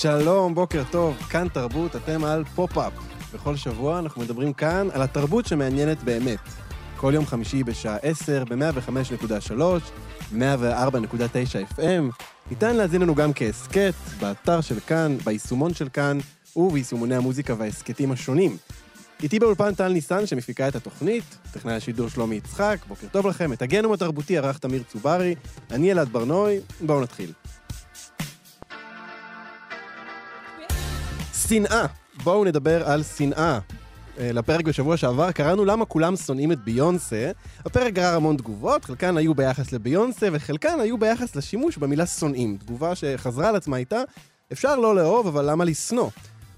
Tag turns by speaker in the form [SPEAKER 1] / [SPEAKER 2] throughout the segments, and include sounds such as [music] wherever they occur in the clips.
[SPEAKER 1] שלום, בוקר טוב, כאן תרבות, אתם על פופ-אפ. בכל שבוע אנחנו מדברים כאן על התרבות שמעניינת באמת. כל יום חמישי בשעה 10, ב-105.3, 104.9 FM. ניתן להזין לנו גם כהסכת, באתר של כאן, ביישומון של כאן, וביישומוני המוזיקה וההסכתים השונים. איתי באולפן טל ניסן שמפיקה את התוכנית, טכנאי השידור שלומי יצחק, בוקר טוב לכם, את הגנום התרבותי ערך תמיר צוברי, אני אלעד ברנוי, בואו נתחיל. שנאה. בואו נדבר על שנאה. אה, לפרק בשבוע שעבר קראנו למה כולם שונאים את ביונסה. הפרק גרר המון תגובות, חלקן היו ביחס לביונסה וחלקן היו ביחס לשימוש במילה שונאים. תגובה שחזרה על עצמה הייתה, אפשר לא לאהוב, אבל למה לשנוא?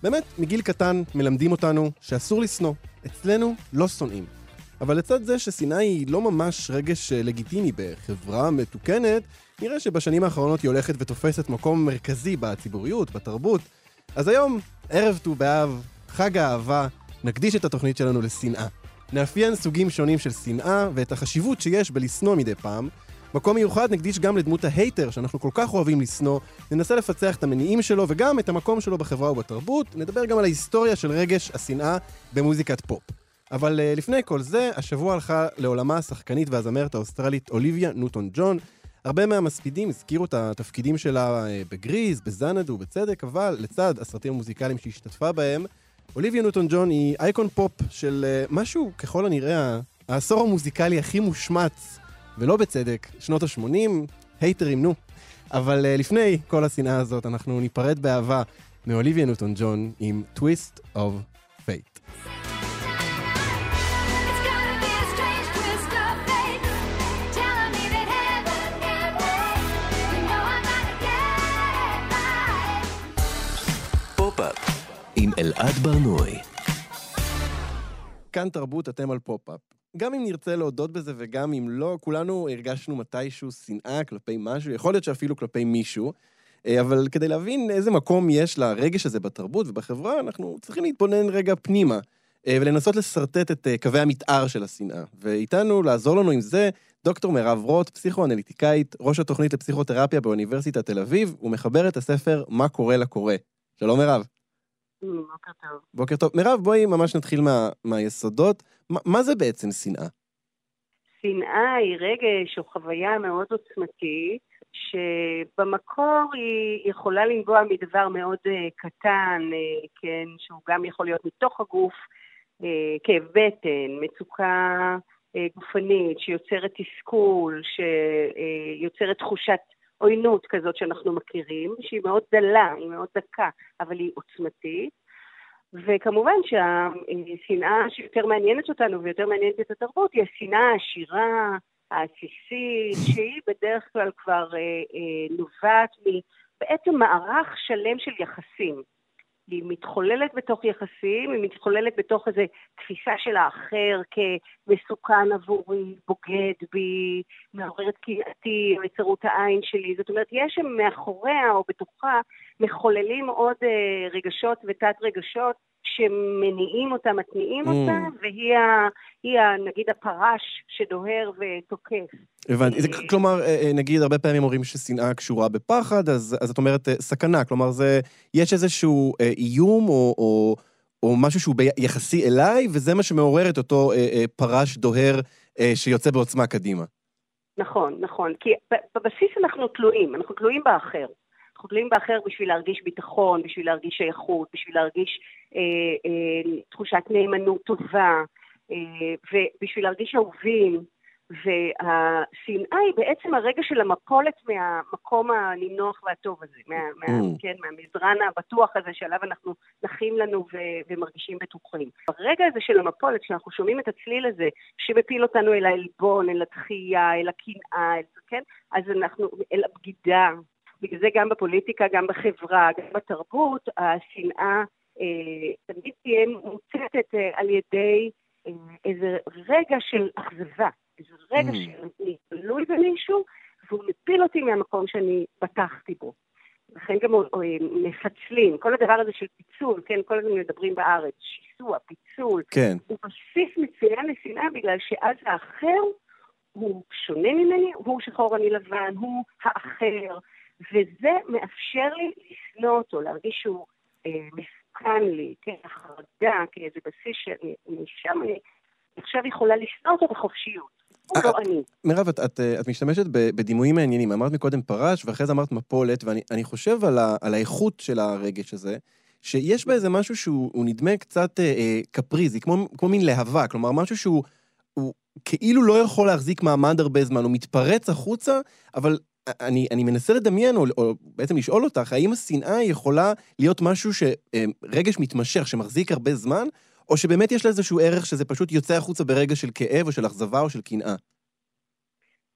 [SPEAKER 1] באמת, מגיל קטן מלמדים אותנו שאסור לשנוא. אצלנו לא שונאים. אבל לצד זה ששנאה היא לא ממש רגש אה, לגיטימי בחברה מתוקנת, נראה שבשנים האחרונות היא הולכת ותופסת מקום מרכזי בציבוריות, בתרבות. אז היום, ערב ט"ו באב, חג האהבה, נקדיש את התוכנית שלנו לשנאה. נאפיין סוגים שונים של שנאה ואת החשיבות שיש בלשנוא מדי פעם. מקום מיוחד נקדיש גם לדמות ההייטר שאנחנו כל כך אוהבים לשנוא, ננסה לפצח את המניעים שלו וגם את המקום שלו בחברה ובתרבות, נדבר גם על ההיסטוריה של רגש השנאה במוזיקת פופ. אבל אה, לפני כל זה, השבוע הלכה לעולמה השחקנית והזמרת האוסטרלית אוליביה ניוטון ג'ון, הרבה מהמספידים הזכירו את התפקידים שלה אה, בגריז, בזנאדו, בצדק, אבל לצד הסרטים המוזיקליים שהשתתפה בהם, אוליביה ניוטון ג'ון היא אייקון פופ של אה, משהו, ככל הנראה, העשור המוזיקלי הכי מושמץ, ולא בצדק, שנות ה-80, הייטרים, נו. אבל אה, לפני כל השנאה הזאת, אנחנו ניפרד באהבה מאוליביה נוטון ג'ון עם Twist of
[SPEAKER 2] Fate. אלעד ברנועי.
[SPEAKER 1] כאן תרבות, אתם על פופ-אפ. גם אם נרצה להודות בזה וגם אם לא, כולנו הרגשנו מתישהו שנאה כלפי משהו, יכול להיות שאפילו כלפי מישהו, אה, אבל כדי להבין איזה מקום יש לרגש הזה בתרבות ובחברה, אנחנו צריכים להתבונן רגע פנימה, אה, ולנסות לשרטט את אה, קווי המתאר של השנאה. ואיתנו, לעזור לנו עם זה, דוקטור מירב רוט, פסיכואנליטיקאית, ראש התוכנית לפסיכותרפיה באוניברסיטת תל אביב, ומחברת הספר "מה קורה לקורא". שלום מירב.
[SPEAKER 3] בוקר טוב.
[SPEAKER 1] בוקר טוב. מירב, בואי ממש נתחיל מה, מהיסודות. ما, מה זה בעצם שנאה?
[SPEAKER 3] שנאה היא רגש או חוויה מאוד עוצמתית, שבמקור היא יכולה לנבוע מדבר מאוד uh, קטן, uh, כן, שהוא גם יכול להיות מתוך הגוף, uh, כאב בטן, מצוקה uh, גופנית שיוצרת תסכול, שיוצרת תחושת עוינות כזאת שאנחנו מכירים, שהיא מאוד דלה, היא מאוד דקה, אבל היא עוצמתית. וכמובן שהשנאה שיותר מעניינת אותנו ויותר מעניינת את התרבות היא השנאה העשירה, העסיסית, שהיא בדרך כלל כבר אה, אה, נובעת מבעצם מערך שלם של יחסים. היא מתחוללת בתוך יחסים, היא מתחוללת בתוך איזו תפיסה של האחר כמסוכן עבורי, בוגד בי, מעוררת קנאתי, היצרות העין שלי. זאת אומרת, יש שם מאחוריה או בתוכה מחוללים עוד אה, רגשות ותת רגשות שמניעים אותה, מתניעים mm. אותה, והיא, ה, ה, נגיד, הפרש שדוהר ותוקף.
[SPEAKER 1] הבנתי. זה, כלומר, אה, אה, נגיד, הרבה פעמים אומרים ששנאה קשורה בפחד, אז, אז את אומרת אה, סכנה. כלומר, זה, יש איזשהו איום או, או, או משהו שהוא יחסי אליי, וזה מה שמעורר את אותו פרש דוהר שיוצא בעוצמה קדימה.
[SPEAKER 3] נכון, נכון. כי בבסיס אנחנו תלויים, אנחנו תלויים באחר. אנחנו תלויים באחר בשביל להרגיש ביטחון, בשביל להרגיש שייכות, בשביל להרגיש אה, אה, תחושת נאמנות טובה, אה, ובשביל להרגיש אהובים. והשנאה היא בעצם הרגע של המפולת מהמקום הנינוח והטוב הזה, מה, מה,
[SPEAKER 1] Mm.
[SPEAKER 3] כן, מהמזרן הבטוח הזה שעליו אנחנו נחים לנו ו- ומרגישים בטוחים. ברגע הזה של המפולת, כשאנחנו שומעים את הצליל הזה, שמפיל אותנו אל העלבון, אל התחייה, אל הקנאה, אל, כן, אז אנחנו, אל הבגידה. בגלל זה גם בפוליטיקה, גם בחברה, גם בתרבות, השנאה אה, תמיד תהיה מוצצת אה, על ידי אה, איזה רגע של אכזבה, איזה רגע
[SPEAKER 1] Mm.
[SPEAKER 3] שאני תלוי במישהו, והוא מפיל אותי מהמקום שאני בטחתי בו. לכן גם אה, מפצלים, כל הדבר הזה של פיצול, כן, כל הזמן מדברים בארץ, שיסוע, פיצול,
[SPEAKER 1] כן.
[SPEAKER 3] הוא בסיס מצוין לשנאה בגלל שאז האחר הוא שונה ממני, הוא שחור אני לבן, הוא האחר, וזה מאפשר לי לשנוא אותו, להרגיש שהוא אה, מסוכן לי, כן, החרדה, כאיזה בסיס שאני, משם אני עכשיו יכולה לשנוא אותו בחופשיות.
[SPEAKER 1] אה,
[SPEAKER 3] לא אני.
[SPEAKER 1] מירב, את, את, את משתמשת בדימויים מעניינים. אמרת מקודם פרש, ואחרי זה אמרת מפולת, ואני אני חושב על, ה, על האיכות של הרגש הזה, שיש בה איזה משהו שהוא הוא נדמה קצת אה, אה, קפריזי, כמו, כמו מין להבה, כלומר, משהו שהוא הוא כאילו לא יכול להחזיק מעמד הרבה זמן, הוא מתפרץ החוצה, אבל אני, אני מנסה לדמיין, או, או בעצם לשאול אותך, האם השנאה יכולה להיות משהו שרגש מתמשך, שמחזיק הרבה זמן, או שבאמת יש לה איזשהו ערך שזה פשוט יוצא החוצה ברגע של כאב, או של אכזבה, או של קנאה?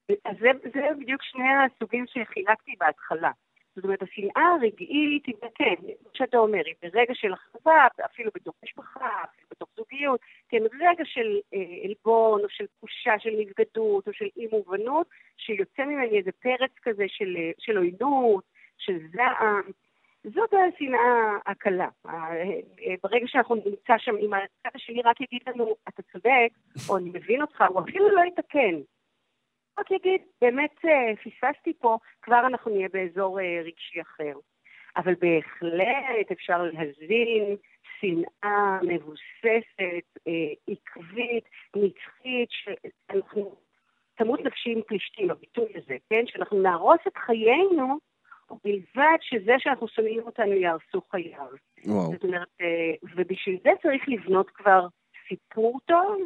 [SPEAKER 3] אז זה, זה בדיוק שני הסוגים שחילקתי בהתחלה. זאת אומרת, השנאה הרגעית כן, כמו שאתה אומר, היא ברגע של אכזבה, אפילו בתוך משפחה, אפילו בתוך זוגיות, כן, רגע של אה, עלבון, או של תחושה של נבגדות, או של אי מובנות, שיוצא ממני איזה פרץ כזה של, אה, של עוינות, של זעם. זאת השנאה הקלה. אה, ברגע שאנחנו נמצא שם, אם הצד השני רק יגיד לנו, אתה צודק, או אני מבין אותך, הוא אפילו לא יתקן. רק יגיד, באמת אה, פספסתי פה, כבר אנחנו נהיה באזור אה, רגשי אחר. אבל בהחלט אפשר להזין שנאה מבוססת, אה, עקבית, נצחית, שאנחנו תמות נפשי עם פלישתים, הביטוי הזה, כן? שאנחנו נהרוס את חיינו, ובלבד שזה שאנחנו שונאים אותנו יהרסו חייו.
[SPEAKER 1] וואו.
[SPEAKER 3] זאת אומרת, ובשביל זה צריך לבנות כבר סיפור טוב,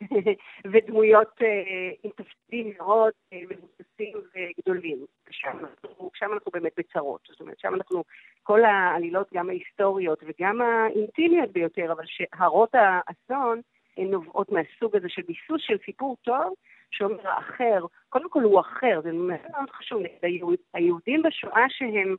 [SPEAKER 3] [laughs] ודמויות אה, עם תפקידים מאוד אה, מבוססים וגדולים. שם אנחנו, שם אנחנו באמת בצרות. זאת אומרת, שם אנחנו, כל העלילות, גם ההיסטוריות וגם האינטימיות ביותר, אבל שהרות האסון, הן נובעות מהסוג הזה של ביסוס של סיפור טוב, שאומר האחר, קודם כל הוא אחר, זה מאוד חשוב, היהוד, היהודים בשואה שהם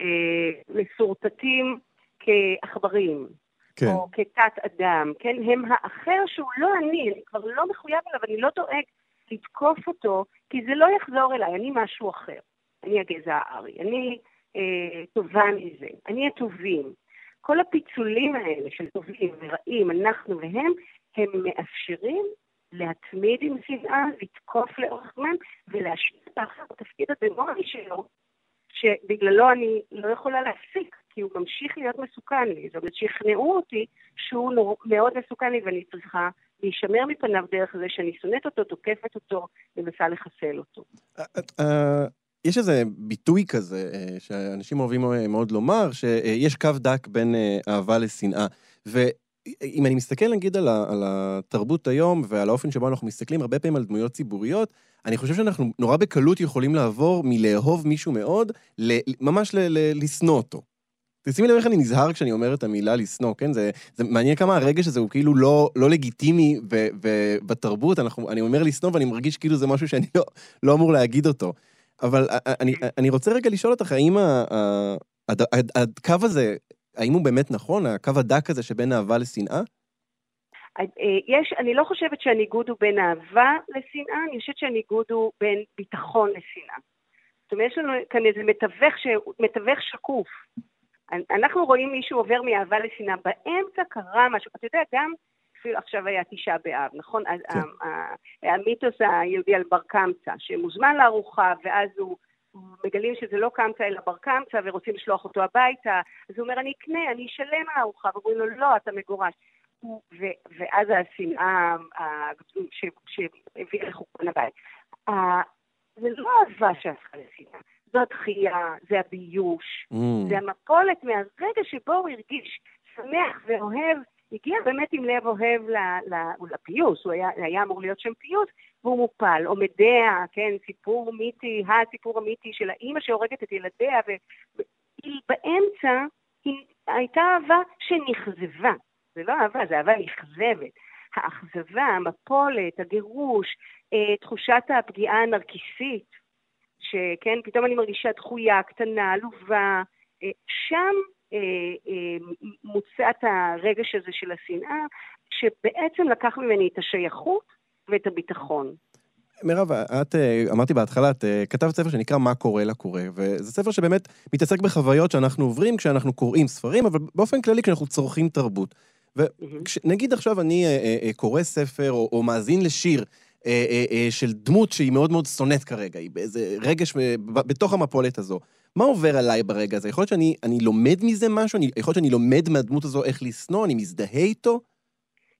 [SPEAKER 3] אה, מסורטטים כעכברים,
[SPEAKER 1] כן.
[SPEAKER 3] או כתת אדם, כן? הם האחר שהוא לא אני, אני כבר לא מחויב אליו, אני לא דואג לתקוף אותו, כי זה לא יחזור אליי, אני משהו אחר. אני הגזע הארי, אני אה, טובה מזה, אני הטובים. כל הפיצולים האלה של טובים ורעים, אנחנו והם, הם מאפשרים להתמיד עם שנאה, לתקוף לאורך זמן ולהשאיר את האחר בתפקיד הדמוני שלו, שבגללו אני לא יכולה להפסיק, כי הוא ממשיך להיות מסוכן לי. זאת אומרת, שכנעו אותי שהוא. מאוד מסוכן לי ואני צריכה להישמר מפניו דרך זה שאני שונאת אותו, תוקפת אותו, ומנסה לחסל אותו.
[SPEAKER 1] אה, יש איזה ביטוי כזה אה, שאנשים אוהבים אה, מאוד לומר, שיש קו דק בין אה, אהבה לשנאה. ואם אני מסתכל נגיד על, על התרבות היום ועל האופן שבו אנחנו מסתכלים הרבה פעמים על דמויות ציבוריות, אני חושב שאנחנו נורא בקלות יכולים לעבור מלאהוב מישהו מאוד, ממש לשנוא אותו. תשימי לב איך אני נזהר כשאני אומר את המילה לשנוא, כן? זה, זה מעניין כמה הרגש הזה הוא כאילו לא, לא לגיטימי ו, ובתרבות, אנחנו, אני אומר לשנוא ואני מרגיש כאילו זה משהו שאני לא, לא אמור להגיד אותו. אבל אני, אני רוצה רגע לשאול אותך, האם הקו הזה, האם הוא באמת נכון, הקו הדק הזה שבין אהבה לשנאה?
[SPEAKER 3] אה, יש, אני לא חושבת שהניגוד הוא בין אהבה לשנאה, אני חושבת שהניגוד הוא בין ביטחון לשנאה. זאת אומרת, יש לנו כאן איזה מתווך, ש... מתווך שקוף. אנחנו רואים מישהו עובר מאהבה לשנאה, באמצע קרה משהו, אתה יודע, גם אפילו עכשיו היה תשעה באב, נכון?
[SPEAKER 1] כן.
[SPEAKER 3] המיתוס היהודי על בר קמצא, שמוזמן לארוחה, ואז הוא... מגלים שזה לא קמצא אלא בר קמצא ורוצים לשלוח אותו הביתה, אז הוא אומר, אני אקנה, אני אשלם על הארוחה, ואומרים לו, לא, אתה מגורש. ו- ואז השנאה שהביאה לחורבן הבית. זה לא אהבה שהפכה לשנאה, זו הדחייה, זה הביוש,
[SPEAKER 1] Mm.
[SPEAKER 3] זה המפולת מהרגע שבו הוא הרגיש שמח ואוהב, הגיע באמת עם לב אוהב ל- ל- לפיוס, הוא היה, היה אמור להיות שם פיוס, והוא מופל, או מדע, כן, סיפור מיתי, הסיפור המיתי של האימא שהורגת את ילדיה, ובאמצע היא הייתה אהבה שנכזבה. זה לא אהבה, זה אהבה נכזבת. האכזבה, המפולת, הגירוש, אה, תחושת הפגיעה הנרקיסית, שכן, פתאום אני מרגישה דחויה, קטנה, עלובה, אה, שם אה, אה, מוצע את הרגש הזה של השנאה, שבעצם לקח ממני את השייכות ואת הביטחון.
[SPEAKER 1] מירב, את, אמרתי בהתחלה, את כתבת ספר שנקרא מה קורה לקורא, וזה ספר שבאמת מתעסק בחוויות שאנחנו עוברים כשאנחנו קוראים ספרים, אבל באופן כללי כשאנחנו צורכים תרבות. ונגיד עכשיו אני קורא ספר או, או מאזין לשיר של דמות שהיא מאוד מאוד שונאת כרגע, היא באיזה רגש בתוך המפולת הזו. מה עובר עליי ברגע הזה? יכול להיות שאני לומד מזה משהו? אני, יכול להיות שאני לומד מהדמות הזו איך לשנוא? אני מזדהה איתו?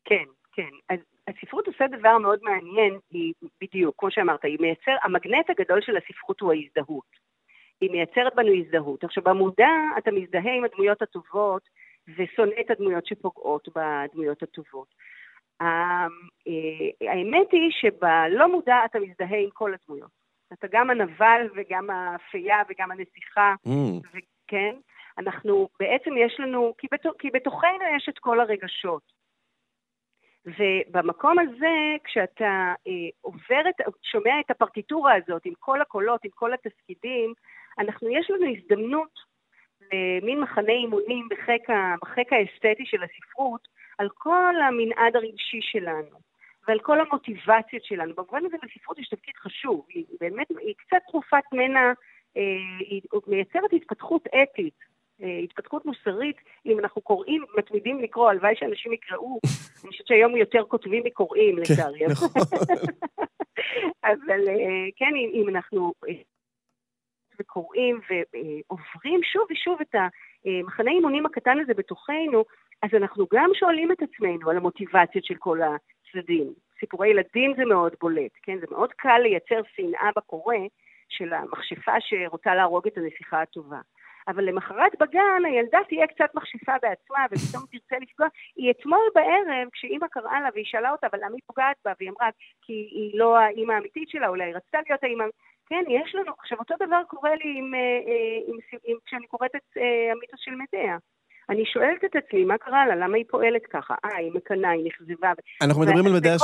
[SPEAKER 3] כן, כן. אז הספרות עושה דבר מאוד מעניין, היא בדיוק, כמו שאמרת, היא מייצר, המגנט הגדול של הספרות הוא ההזדהות. היא מייצרת בנו הזדהות. עכשיו, במודע אתה מזדהה עם הדמויות הטובות ושונא את הדמויות שפוגעות בדמויות הטובות. אה, האמת היא שבלא מודע אתה מזדהה עם כל הדמויות. אתה גם הנבל וגם האפייה וגם הנסיכה, mm. וכן, אנחנו, בעצם יש לנו, כי, בתוך, כי בתוכנו יש את כל הרגשות. ובמקום הזה, כשאתה אה, עובר, את, שומע את הפרטיטורה הזאת עם כל הקולות, עם כל התפקידים, אנחנו, יש לנו הזדמנות למין מחנה אימונים בחיק, בחיק האסתטי של הספרות, על כל המנעד הרגשי שלנו. ועל כל המוטיבציות שלנו. במובן הזה לספרות יש תפקיד חשוב, היא באמת, היא קצת תרופת מנע, אה, היא מייצרת התפתחות אתית, אה, התפתחות מוסרית, אם אנחנו קוראים, מתמידים לקרוא, הלוואי שאנשים יקראו, [laughs] אני חושבת שהיום יותר כותבים מקוראים, כן, לצערי. נכון. [laughs] אבל אה, כן, אם אנחנו וקוראים ועוברים שוב ושוב את המחנה אימונים הקטן הזה בתוכנו, אז אנחנו גם שואלים את עצמנו על המוטיבציות של כל צדדים. סיפורי ילדים זה מאוד בולט, כן? זה מאוד קל לייצר שנאה בקורא של המכשפה שרוצה להרוג את הנסיכה הטובה. אבל למחרת בגן הילדה תהיה קצת מכשפה בעצמה ופתאום תרצה לפגוע. היא אתמול בערב, כשאימא קראה לה והיא שאלה אותה, אבל למה היא פוגעת בה? והיא אמרה, כי היא לא האימא האמיתית שלה, אולי היא רצתה להיות האימא... כן, יש לנו... עכשיו, אותו דבר קורה לי עם, עם, אה, אה, עם, עם, כשאני קוראת את uh, המיתוס של מדיה. אני שואלת את עצמי, מה קרה לה? למה היא פועלת ככה? אה, היא מקנאה, היא נכזבה.
[SPEAKER 1] אנחנו מדברים על מדיה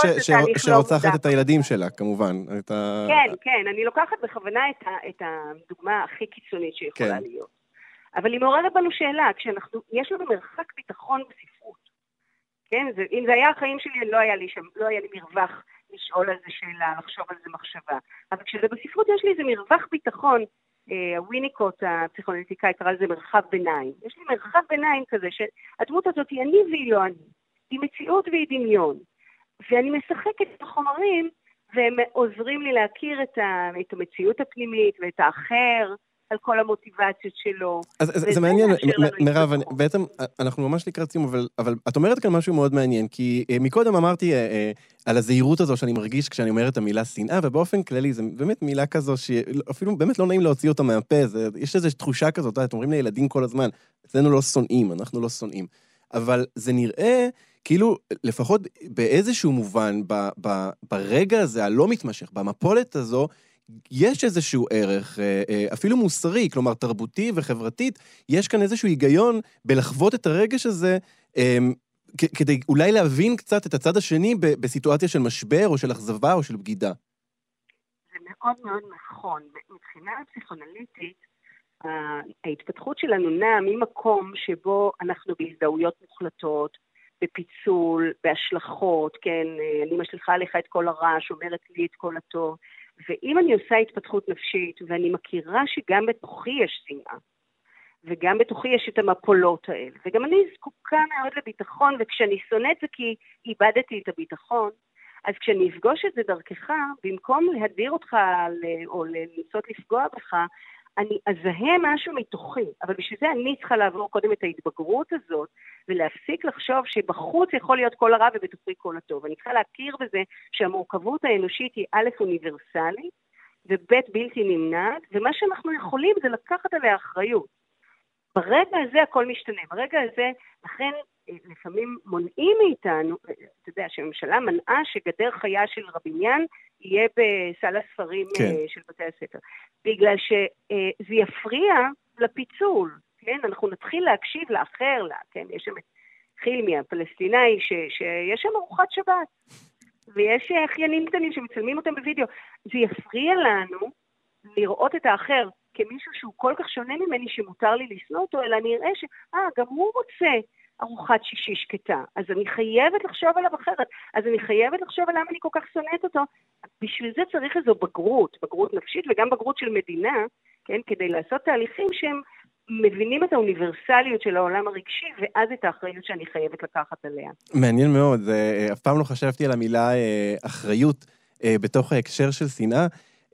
[SPEAKER 1] שרוצחת את הילדים שלה, כמובן.
[SPEAKER 3] כן, כן, אני לוקחת בכוונה את הדוגמה הכי קיצונית שיכולה כן. להיות. אבל היא מעוררת בנו שאלה, כשאנחנו, יש לנו מרחק ביטחון בספרות. כן, זה, אם זה היה החיים שלי, לא היה לי שם, לא היה לי מרווח לשאול על זה שאלה, לחשוב על זה מחשבה. אבל כשזה בספרות יש לי איזה מרווח ביטחון וויניקוט, הפסיכואנליטיקאי, קרא לזה מרחב ביניים. יש לי מרחב ביניים כזה, שהדמות הזאת היא אני והיא לא אני. היא מציאות והיא דמיון. ואני משחקת את החומרים, והם עוזרים לי להכיר את המציאות הפנימית ואת האחר, על כל המוטיבציות שלו.
[SPEAKER 1] אז זה מעניין, מירב, בעצם אנחנו ממש לקראת סיום, אבל, אבל את אומרת כאן משהו מאוד מעניין, כי אה, מקודם אמרתי אה, אה, על הזהירות הזו שאני מרגיש כשאני אומר את המילה שנאה, ובאופן כללי זו באמת מילה כזו שאפילו באמת לא נעים להוציא אותה מהפה, זה, יש איזו תחושה כזאת, אתם אומרים לילדים כל הזמן, אצלנו לא שונאים, אנחנו לא שונאים. אבל זה נראה כאילו, לפחות באיזשהו מובן, ב, ב, ברגע הזה הלא מתמשך, במפולת הזו, יש איזשהו ערך, אה, אה, אפילו מוסרי, כלומר תרבותי וחברתית, יש כאן איזשהו היגיון בלחוות את הרגש הזה, אמ, כדי אולי להבין קצת את הצד השני בסיטואציה של משבר או של אכזבה או של בגידה.
[SPEAKER 3] זה מאוד מאוד נכון. מבחינה פסיכונליטית, ההתפתחות שלנו נעה ממקום שבו אנחנו בהזדהויות מוחלטות, בפיצול, בהשלכות, כן, אה, אני משליכה עליך את כל הרע, שומרת לי את כל הטוב. ואם אני עושה התפתחות נפשית, ואני מכירה שגם בתוכי יש שנאה, וגם בתוכי יש את המפולות האלה, וגם אני זקוקה מאוד לביטחון, וכשאני שונאת זה כי איבדתי את הביטחון, אז כשאני אפגוש את זה דרכך, במקום להדיר אותך או לנסות לפגוע בך, אני אזהה משהו מתוכי, אבל בשביל זה אני צריכה לעבור קודם את ההתבגרות הזאת, ולהפסיק לחשוב שבחוץ יכול להיות כל הרע ובתוכי כל הטוב. אני צריכה להכיר בזה שהמורכבות האנושית היא א', אוניברסלית, וב', בלתי נמנעת, ומה שאנחנו יכולים זה לקחת עליה אחריות. ברגע הזה הכל משתנה, ברגע הזה, לכן לפעמים מונעים מאיתנו, אתה יודע, שהממשלה מנעה שגדר חיה של רביניאן יהיה בסל הספרים
[SPEAKER 1] כן.
[SPEAKER 3] אה, של בתי הספר. בגלל שזה יפריע לפיצול, כן? אנחנו נתחיל להקשיב לאחר, לה, כן? יש שם את חילמי הפלסטיני, ש, שיש שם ארוחת שבת, ויש אה, אחיינים קטנים שמצלמים אותם בווידאו. זה יפריע לנו לראות את האחר כמישהו שהוא כל כך שונה ממני שמותר לי לשנוא אותו, אלא אני אראה שאה, גם הוא רוצה ארוחת שישי שקטה, אז אני חייבת לחשוב עליו אחרת, אז אני חייבת לחשוב על למה אני כל כך שונאת אותו. בשביל זה צריך איזו בגרות, בגרות נפשית וגם בגרות של מדינה, כן, כדי לעשות תהליכים שהם מבינים את האוניברסליות של העולם הרגשי, ואז את האחריות שאני חייבת לקחת עליה.
[SPEAKER 1] מעניין מאוד, זה, אף פעם לא חשבתי על המילה אה, אחריות אה, בתוך ההקשר של שנאה.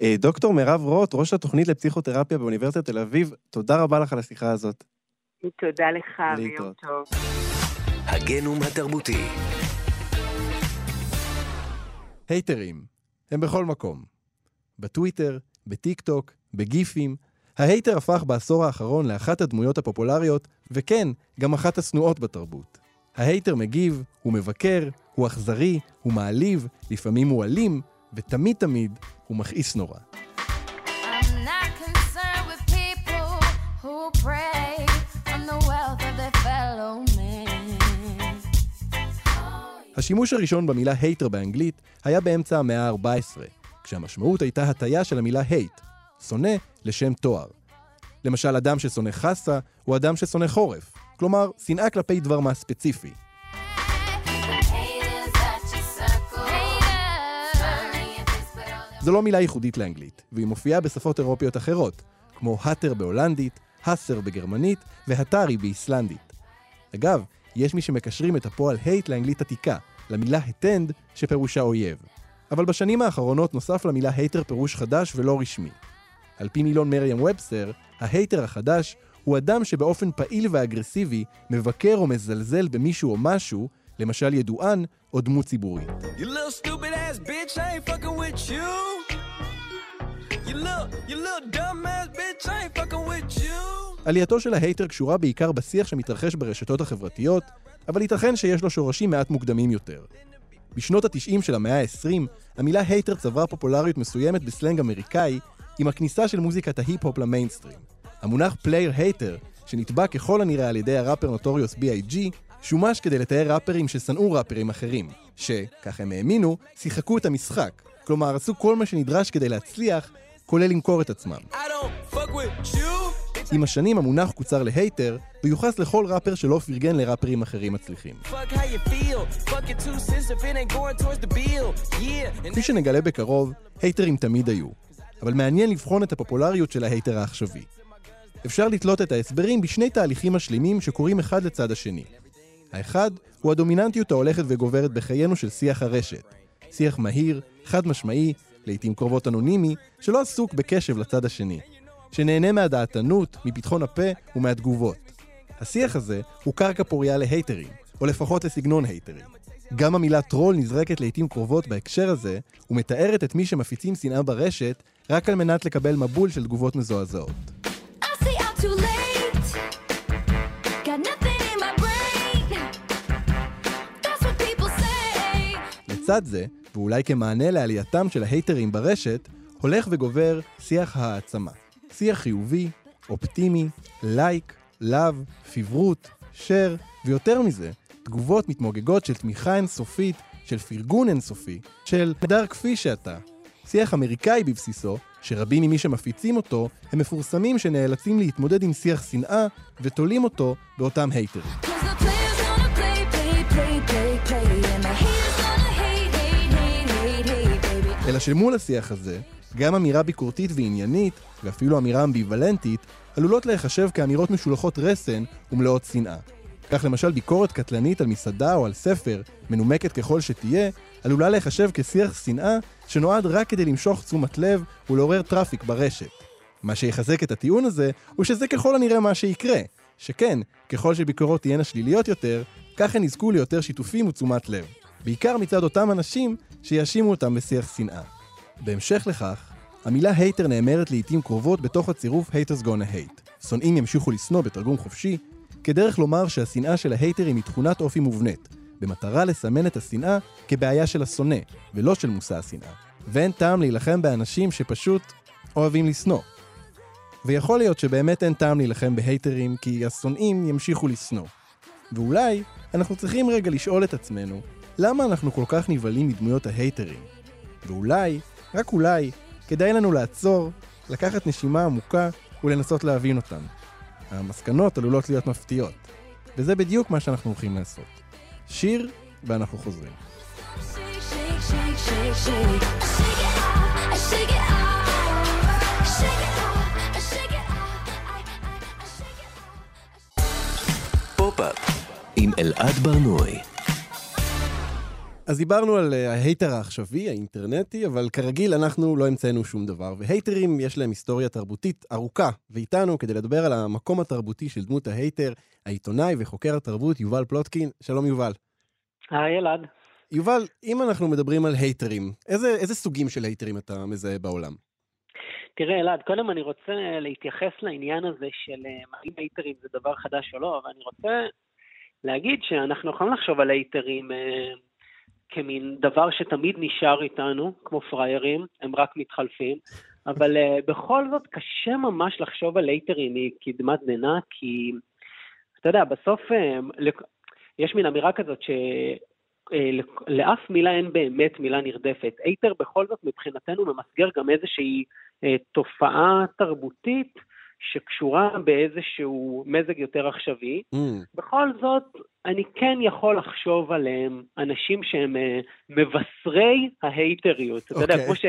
[SPEAKER 1] אה, דוקטור מירב רוט, ראש התוכנית לפסיכותרפיה באוניברסיטת תל אביב, תודה רבה לך על השיחה הזאת.
[SPEAKER 3] תודה לך, ויום טוב.
[SPEAKER 2] הגנום התרבותי.
[SPEAKER 1] הייטרים, הם בכל מקום. בטוויטר, בטיק טוק, בגיפים. ההייטר הפך בעשור האחרון לאחת הדמויות הפופולריות, וכן, גם אחת השנואות בתרבות. ההייטר מגיב, הוא מבקר, הוא אכזרי, הוא מעליב, לפעמים הוא אלים, ותמיד תמיד הוא מכעיס נורא.
[SPEAKER 4] I'm not concerned with people who prey
[SPEAKER 1] השימוש הראשון במילה הייטר באנגלית היה באמצע המאה ה-14, כשהמשמעות הייתה הטיה של המילה hate, שונא לשם תואר. למשל, אדם ששונא חסה הוא אדם ששונא חורף, כלומר, שנאה כלפי דבר מה ספציפי. זו לא מילה ייחודית לאנגלית, והיא מופיעה בשפות אירופיות אחרות, כמו האטר בהולנדית, האסר בגרמנית והטארי באיסלנדית. אגב, יש מי שמקשרים את הפועל הייט לאנגלית עתיקה, למילה הטנד, שפירושה אויב. אבל בשנים האחרונות נוסף למילה hater פירוש חדש ולא רשמי. על פי מילון מריאם ובסטר, ההייטר החדש הוא אדם שבאופן פעיל ואגרסיבי מבקר או מזלזל במישהו או משהו, למשל ידוען או דמות ציבורית.
[SPEAKER 5] You little stupid ass bitch, ain't fucking with you. You little, you little bitch,
[SPEAKER 1] עלייתו של ההייטר קשורה בעיקר בשיח שמתרחש ברשתות החברתיות, אבל ייתכן שיש לו שורשים מעט מוקדמים יותר. בשנות ה-90 של המאה ה-20, המילה hater צברה פופולריות מסוימת בסלנג אמריקאי, עם הכניסה של מוזיקת ההיפ-הופ למיינסטרים. המונח player hater, שנטבע ככל הנראה על ידי הראפר נוטוריוס B.I.G, שומש כדי לתאר ראפרים ששנאו ראפרים אחרים, שכך הם האמינו, שיחקו את המשחק. כלומר, עשו כל מה שנדרש כדי להצליח, כולל למכור את עצמם.
[SPEAKER 5] I don't fuck with you.
[SPEAKER 1] עם השנים המונח קוצר להייטר, ויוחס לכל ראפר שלא פרגן לראפרים אחרים מצליחים. כפי שנגלה בקרוב, הייטרים תמיד היו. אבל מעניין לבחון את הפופולריות של ההייטר העכשווי. אפשר לתלות את ההסברים בשני תהליכים משלימים שקורים אחד לצד השני. האחד הוא הדומיננטיות ההולכת וגוברת בחיינו של שיח הרשת. שיח מהיר, חד משמעי, לעיתים קרובות אנונימי, שלא עסוק בקשב לצד השני. שנהנה מהדעתנות, מפתחון הפה ומהתגובות. השיח הזה הוא קרקע פוריה להייטרים, או לפחות לסגנון הייטרים. גם המילה טרול נזרקת לעיתים קרובות בהקשר הזה, ומתארת את מי שמפיצים שנאה ברשת רק על מנת לקבל מבול של תגובות מזועזעות. לצד זה, ואולי כמענה לעלייתם של ההייטרים ברשת, הולך וגובר שיח העצמה. שיח חיובי, אופטימי, לייק, לאו, פיברות, שר, ויותר מזה, תגובות מתמוגגות של תמיכה אינסופית, של פרגון אינסופי, של נהדר כפי שאתה. שיח אמריקאי בבסיסו, שרבים ממי שמפיצים אותו, הם מפורסמים שנאלצים להתמודד עם שיח שנאה, ותולים אותו באותם הייטרים. אלא שמול השיח הזה, גם אמירה ביקורתית ועניינית, ואפילו אמירה אמביוולנטית, עלולות להיחשב כאמירות משולחות רסן ומלאות שנאה. כך למשל ביקורת קטלנית על מסעדה או על ספר, מנומקת ככל שתהיה, עלולה להיחשב כשיח שנאה שנועד רק כדי למשוך תשומת לב ולעורר traffic ברשת. מה שיחזק את הטיעון הזה, הוא שזה ככל הנראה מה שיקרה. שכן, ככל שביקורות תהיינה שליליות יותר, כך הן יזכו ליותר שיתופים ותשומת לב. בעיקר מצד אותם אנשים שיאשימו אותם בשיח שנאה. בהמשך לכך, המילה הייטר נאמרת לעיתים קרובות בתוך הצירוף haters gonna hate. שונאים ימשיכו לשנוא בתרגום חופשי, כדרך לומר שהשנאה של ההייטרים היא תכונת אופי מובנית, במטרה לסמן את השנאה כבעיה של השונא, ולא של מושא השנאה. ואין טעם להילחם באנשים שפשוט אוהבים לשנוא. ויכול להיות שבאמת אין טעם להילחם בהייטרים, כי השונאים ימשיכו לשנוא. ואולי אנחנו צריכים רגע לשאול את עצמנו, למה אנחנו כל כך נבהלים מדמויות ההייטרים? ואולי, רק אולי, כדאי לנו לעצור, לקחת נשימה עמוקה ולנסות להבין אותם. המסקנות עלולות להיות מפתיעות, וזה בדיוק מה שאנחנו הולכים לעשות. שיר, ואנחנו חוזרים.
[SPEAKER 2] פופ-אפ עם אלעד ברנועי.
[SPEAKER 1] אז דיברנו על אה, ההייטר העכשווי, האינטרנטי, אבל כרגיל אנחנו לא המצאנו שום דבר, והייטרים יש להם היסטוריה תרבותית ארוכה, ואיתנו כדי לדבר על המקום התרבותי של דמות ההייטר, העיתונאי וחוקר התרבות יובל פלוטקין. שלום יובל.
[SPEAKER 6] היי אלעד.
[SPEAKER 1] יובל, אם אנחנו מדברים על הייטרים, איזה, איזה סוגים של הייטרים אתה מזהה בעולם?
[SPEAKER 6] תראה אלעד, קודם אני רוצה להתייחס לעניין הזה של אה, האם הייטרים זה דבר חדש או לא, אבל אני רוצה להגיד שאנחנו יכולים לחשוב על הייטרים אה, כמין דבר שתמיד נשאר איתנו, כמו פריירים, הם רק מתחלפים, אבל אה, בכל זאת קשה ממש לחשוב על הייטרים מקדמת דנא, כי אתה יודע, בסוף לכ- יש מין אמירה כזאת ש... אה, לאף מילה אין באמת מילה נרדפת. הייטר בכל זאת מבחינתנו ממסגר גם איזושהי אה, תופעה תרבותית שקשורה באיזשהו מזג יותר עכשווי.
[SPEAKER 1] Mm,
[SPEAKER 6] בכל זאת, אני כן יכול לחשוב עליהם אנשים שהם אה, מבשרי ההייטריות. אתה יודע,
[SPEAKER 1] אוקיי.
[SPEAKER 6] כמו, ש,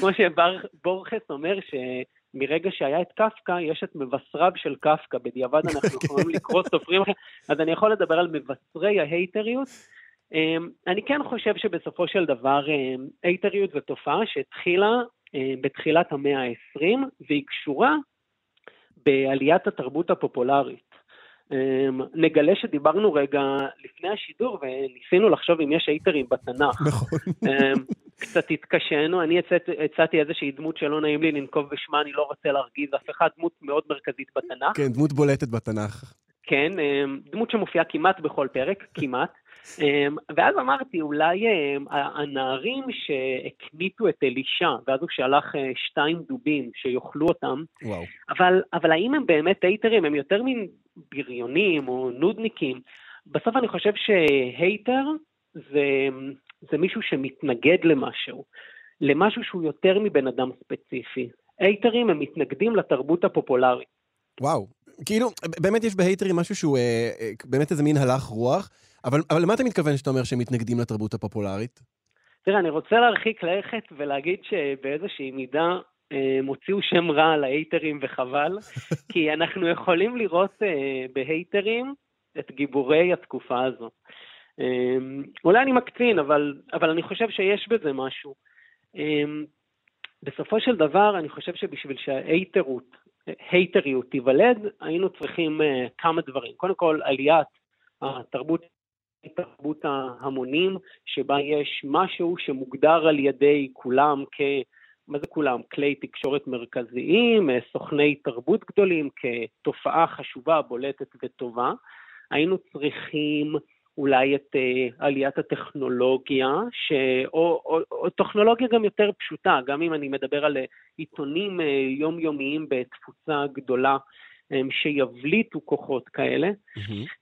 [SPEAKER 6] כמו שבורכס אומר, שמרגע שהיה את קפקא, יש את מבשריו של קפקא, בדיעבד אנחנו יכולים לקרוא סופרים אחרים, אז אני יכול לדבר על מבשרי ההייטריות. אה, אני כן חושב שבסופו של דבר אה, הייטריות זו תופעה שהתחילה אה, בתחילת המאה ה-20, והיא קשורה בעליית התרבות הפופולרית. אמ, נגלה שדיברנו רגע לפני השידור וניסינו לחשוב אם יש הייטרים בתנ"ך.
[SPEAKER 1] נכון.
[SPEAKER 6] אמ, קצת התקשינו, אני הצעתי, איזושהי דמות שלא נעים לי לנקוב בשמה, אני לא רוצה להרגיז אף אחד, דמות מאוד מרכזית בתנ"ך.
[SPEAKER 1] כן, דמות בולטת בתנ"ך.
[SPEAKER 6] כן, אמ, דמות שמופיעה כמעט בכל פרק, כמעט. אמ, ואז אמרתי, אולי אמ, הנערים שהקניטו את אלישע, ואז הוא שלח אה, שתיים דובים שיאכלו אותם,
[SPEAKER 1] וואו.
[SPEAKER 6] אבל, אבל האם הם באמת הייטרים? הם יותר מין בריונים או נודניקים. בסוף אני חושב שהייטר זה, זה מישהו שמתנגד למשהו, למשהו שהוא יותר מבן אדם ספציפי. הייטרים הם מתנגדים לתרבות הפופולרית.
[SPEAKER 1] וואו. כאילו, באמת יש בהייטרים משהו שהוא אה, אה, באמת איזה מין הלך רוח, אבל, אבל למה אתה מתכוון שאתה אומר שהם מתנגדים לתרבות הפופולרית?
[SPEAKER 6] תראה, אני רוצה להרחיק לכת ולהגיד שבאיזושהי מידה אה, הם הוציאו שם רע על ההייטרים וחבל, [laughs] כי אנחנו יכולים לראות אה, בהייטרים את גיבורי התקופה הזו. אה, אולי אני מקצין, אבל, אבל אני חושב שיש בזה משהו. בסופו של דבר, אני חושב שבשביל שההייטרות, הייטריות תיוולד, היינו צריכים כמה דברים. קודם כל, עליית התרבות תרבות ההמונים, שבה יש משהו שמוגדר על ידי כולם כ... מה זה כולם? כלי תקשורת מרכזיים, אה, סוכני תרבות גדולים, כתופעה חשובה, בולטת וטובה. היינו צריכים אולי את uh, עליית הטכנולוגיה, ש... או, או, או טכנולוגיה גם יותר פשוטה, גם אם אני מדבר על אה, עיתונים uh, יומיומיים בתפוצה גדולה, שיבליטו כוחות כאלה.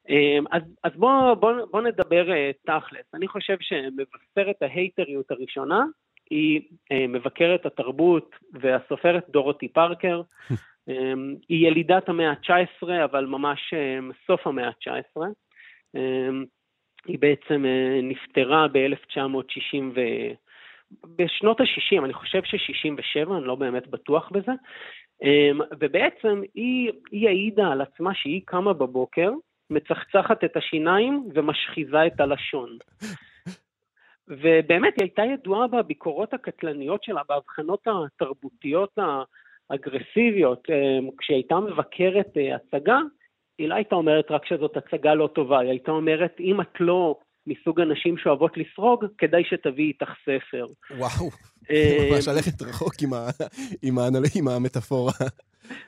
[SPEAKER 6] Um, אז, אז בואו בוא, בוא נדבר uh, תכלס. אני חושב שמבשרת ההייטריות הראשונה היא uh, מבקרת התרבות והסופרת דורותי פארקר. um, [laughs] היא ילידת המאה ה-19, אבל ממש um, סוף המאה ה-19. Um, היא בעצם נפטרה ב-1960 ו... בשנות ה-60, אני חושב ש-67, אני לא באמת בטוח בזה. Um, ובעצם היא, היא העידה על עצמה שהיא קמה בבוקר, מצחצחת את השיניים ומשחיזה את הלשון. [laughs] ובאמת, היא הייתה ידועה בביקורות הקטלניות שלה, בהבחנות התרבותיות האגרסיביות. Um, כשהיא הייתה מבקרת uh, הצגה, היא לא הייתה אומרת רק שזאת הצגה לא טובה, היא הייתה אומרת, אם את לא מסוג הנשים שאוהבות לסרוג, כדאי שתביאי איתך ספר.
[SPEAKER 1] וואו.
[SPEAKER 6] אה,
[SPEAKER 1] ממש ללכת רחוק עם, ה... עם, ה... עם המטאפורה.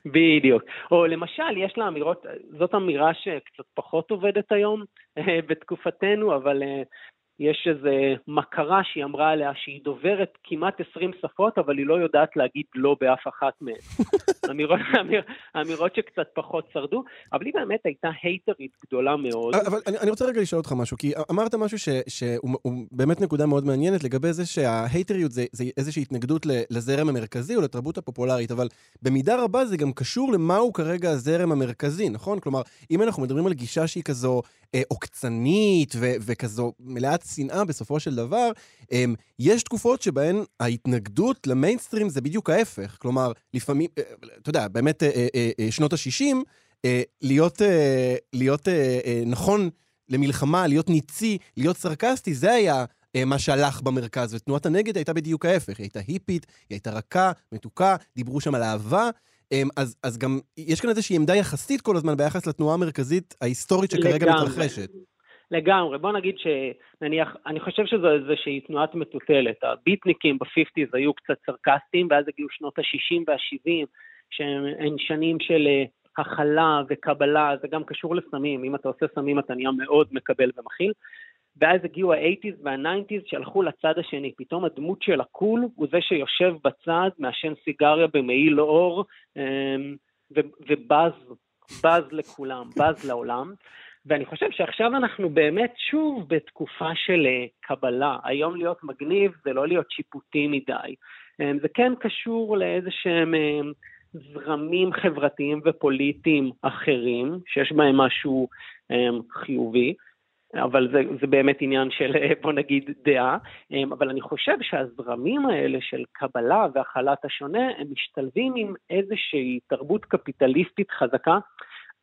[SPEAKER 6] בדיוק. או למשל, יש לה אמירות, זאת אמירה שקצת פחות עובדת היום אה, בתקופתנו, אבל אה, יש איזו מכרה שהיא אמרה עליה שהיא דוברת כמעט 20 שפות, אבל היא לא יודעת להגיד לא באף אחת מהן. [laughs] אמירות, אמיר, אמירות שקצת פחות שרדו, אבל היא באמת הייתה הייטרית גדולה מאוד.
[SPEAKER 1] אבל אני, אני רוצה רגע לשאול אותך משהו, כי אמרת משהו ש, שהוא הוא באמת נקודה מאוד מעניינת לגבי זה שההייטריות זה, זה איזושהי התנגדות לזרם המרכזי או לתרבות הפופולרית, אבל במידה רבה זה גם קשור למהו כרגע הזרם המרכזי, נכון? כלומר, אם אנחנו מדברים על גישה שהיא כזו אה, עוקצנית ו- וכזו מלאת שנאה בסופו של דבר, אה, יש תקופות שבהן ההתנגדות למיינסטרים זה בדיוק ההפך. כלומר, לפעמים, אה, אתה יודע, באמת אה, אה, שנות ה-60, אה, להיות, להיות נכון למלחמה, להיות ניצי, להיות סרקסטי, זה היה מה שהלך במרכז, ותנועת הנגד הייתה בדיוק ההפך, היא הייתה היפית, היא הייתה רכה, מתוקה, דיברו שם על אהבה. אמ, אז, אז גם יש כאן איזושהי עמדה יחסית כל הזמן ביחס לתנועה המרכזית ההיסטורית שכרגע
[SPEAKER 6] לגמרי.
[SPEAKER 1] מתרחשת.
[SPEAKER 6] לגמרי, בוא נגיד שנניח, אני חושב שזו איזושהי תנועת מטוטלת. הביטניקים ב-50's היו קצת סרקסטיים, ואז הגיעו שנות ה-60 וה-70, שהן שנים של אה, הכלה וקבלה, זה גם קשור לסמים, אם אתה עושה סמים אתה נהיה מאוד מקבל ומכיל. ואז הגיעו ה-80's וה-90's שהלכו לצד השני. פתאום הדמות של הקול הוא זה שיושב בצד, מעשן סיגריה במעיל אור, אמ, ובז, בז לכולם, בז לעולם. ואני חושב שעכשיו אנחנו באמת שוב בתקופה של אה, קבלה. היום להיות מגניב זה לא להיות שיפוטי מדי. אמ, זה כן קשור לאיזה שהם אמ, זרמים חברתיים ופוליטיים אחרים, שיש בהם משהו חיובי. אבל זה, זה באמת עניין של, אה, בוא נגיד, דעה. אבל אני חושב שהזרמים האלה של קבלה והכלת השונה, הם משתלבים עם איזושהי תרבות קפיטליסטית חזקה.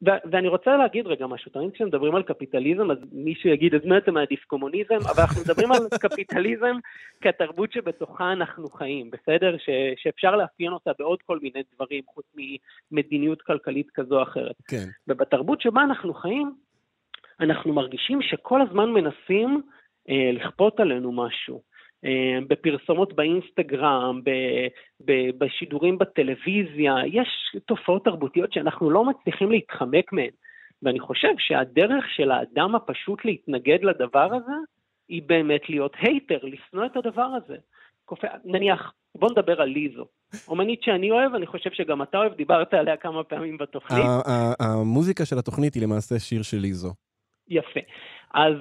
[SPEAKER 6] ו- ואני רוצה להגיד רגע משהו, תמיד כשמדברים על קפיטליזם, אז מישהו יגיד, אז מה אתה מעדיף קומוניזם? אבל אנחנו מדברים על [laughs] קפיטליזם כתרבות שבתוכה אנחנו חיים, בסדר? ש- שאפשר לאפיין אותה בעוד כל מיני דברים, חוץ ממדיניות כלכלית כזו או אחרת.
[SPEAKER 1] כן.
[SPEAKER 6] ובתרבות שבה אנחנו חיים, אנחנו מרגישים שכל הזמן מנסים אה, לכפות עלינו משהו. אה, בפרסומות באינסטגרם, בשידורים בטלוויזיה, יש תופעות תרבותיות שאנחנו לא מצליחים להתחמק מהן. ואני חושב שהדרך של האדם הפשוט להתנגד לדבר הזה, היא באמת להיות הייטר, לשנוא את הדבר הזה. נניח, בוא נדבר על ליזו. אומנית שאני אוהב, אני חושב שגם אתה אוהב, דיברת עליה כמה פעמים בתוכנית.
[SPEAKER 1] המוזיקה של התוכנית היא למעשה שיר של ליזו.
[SPEAKER 6] יפה. אז,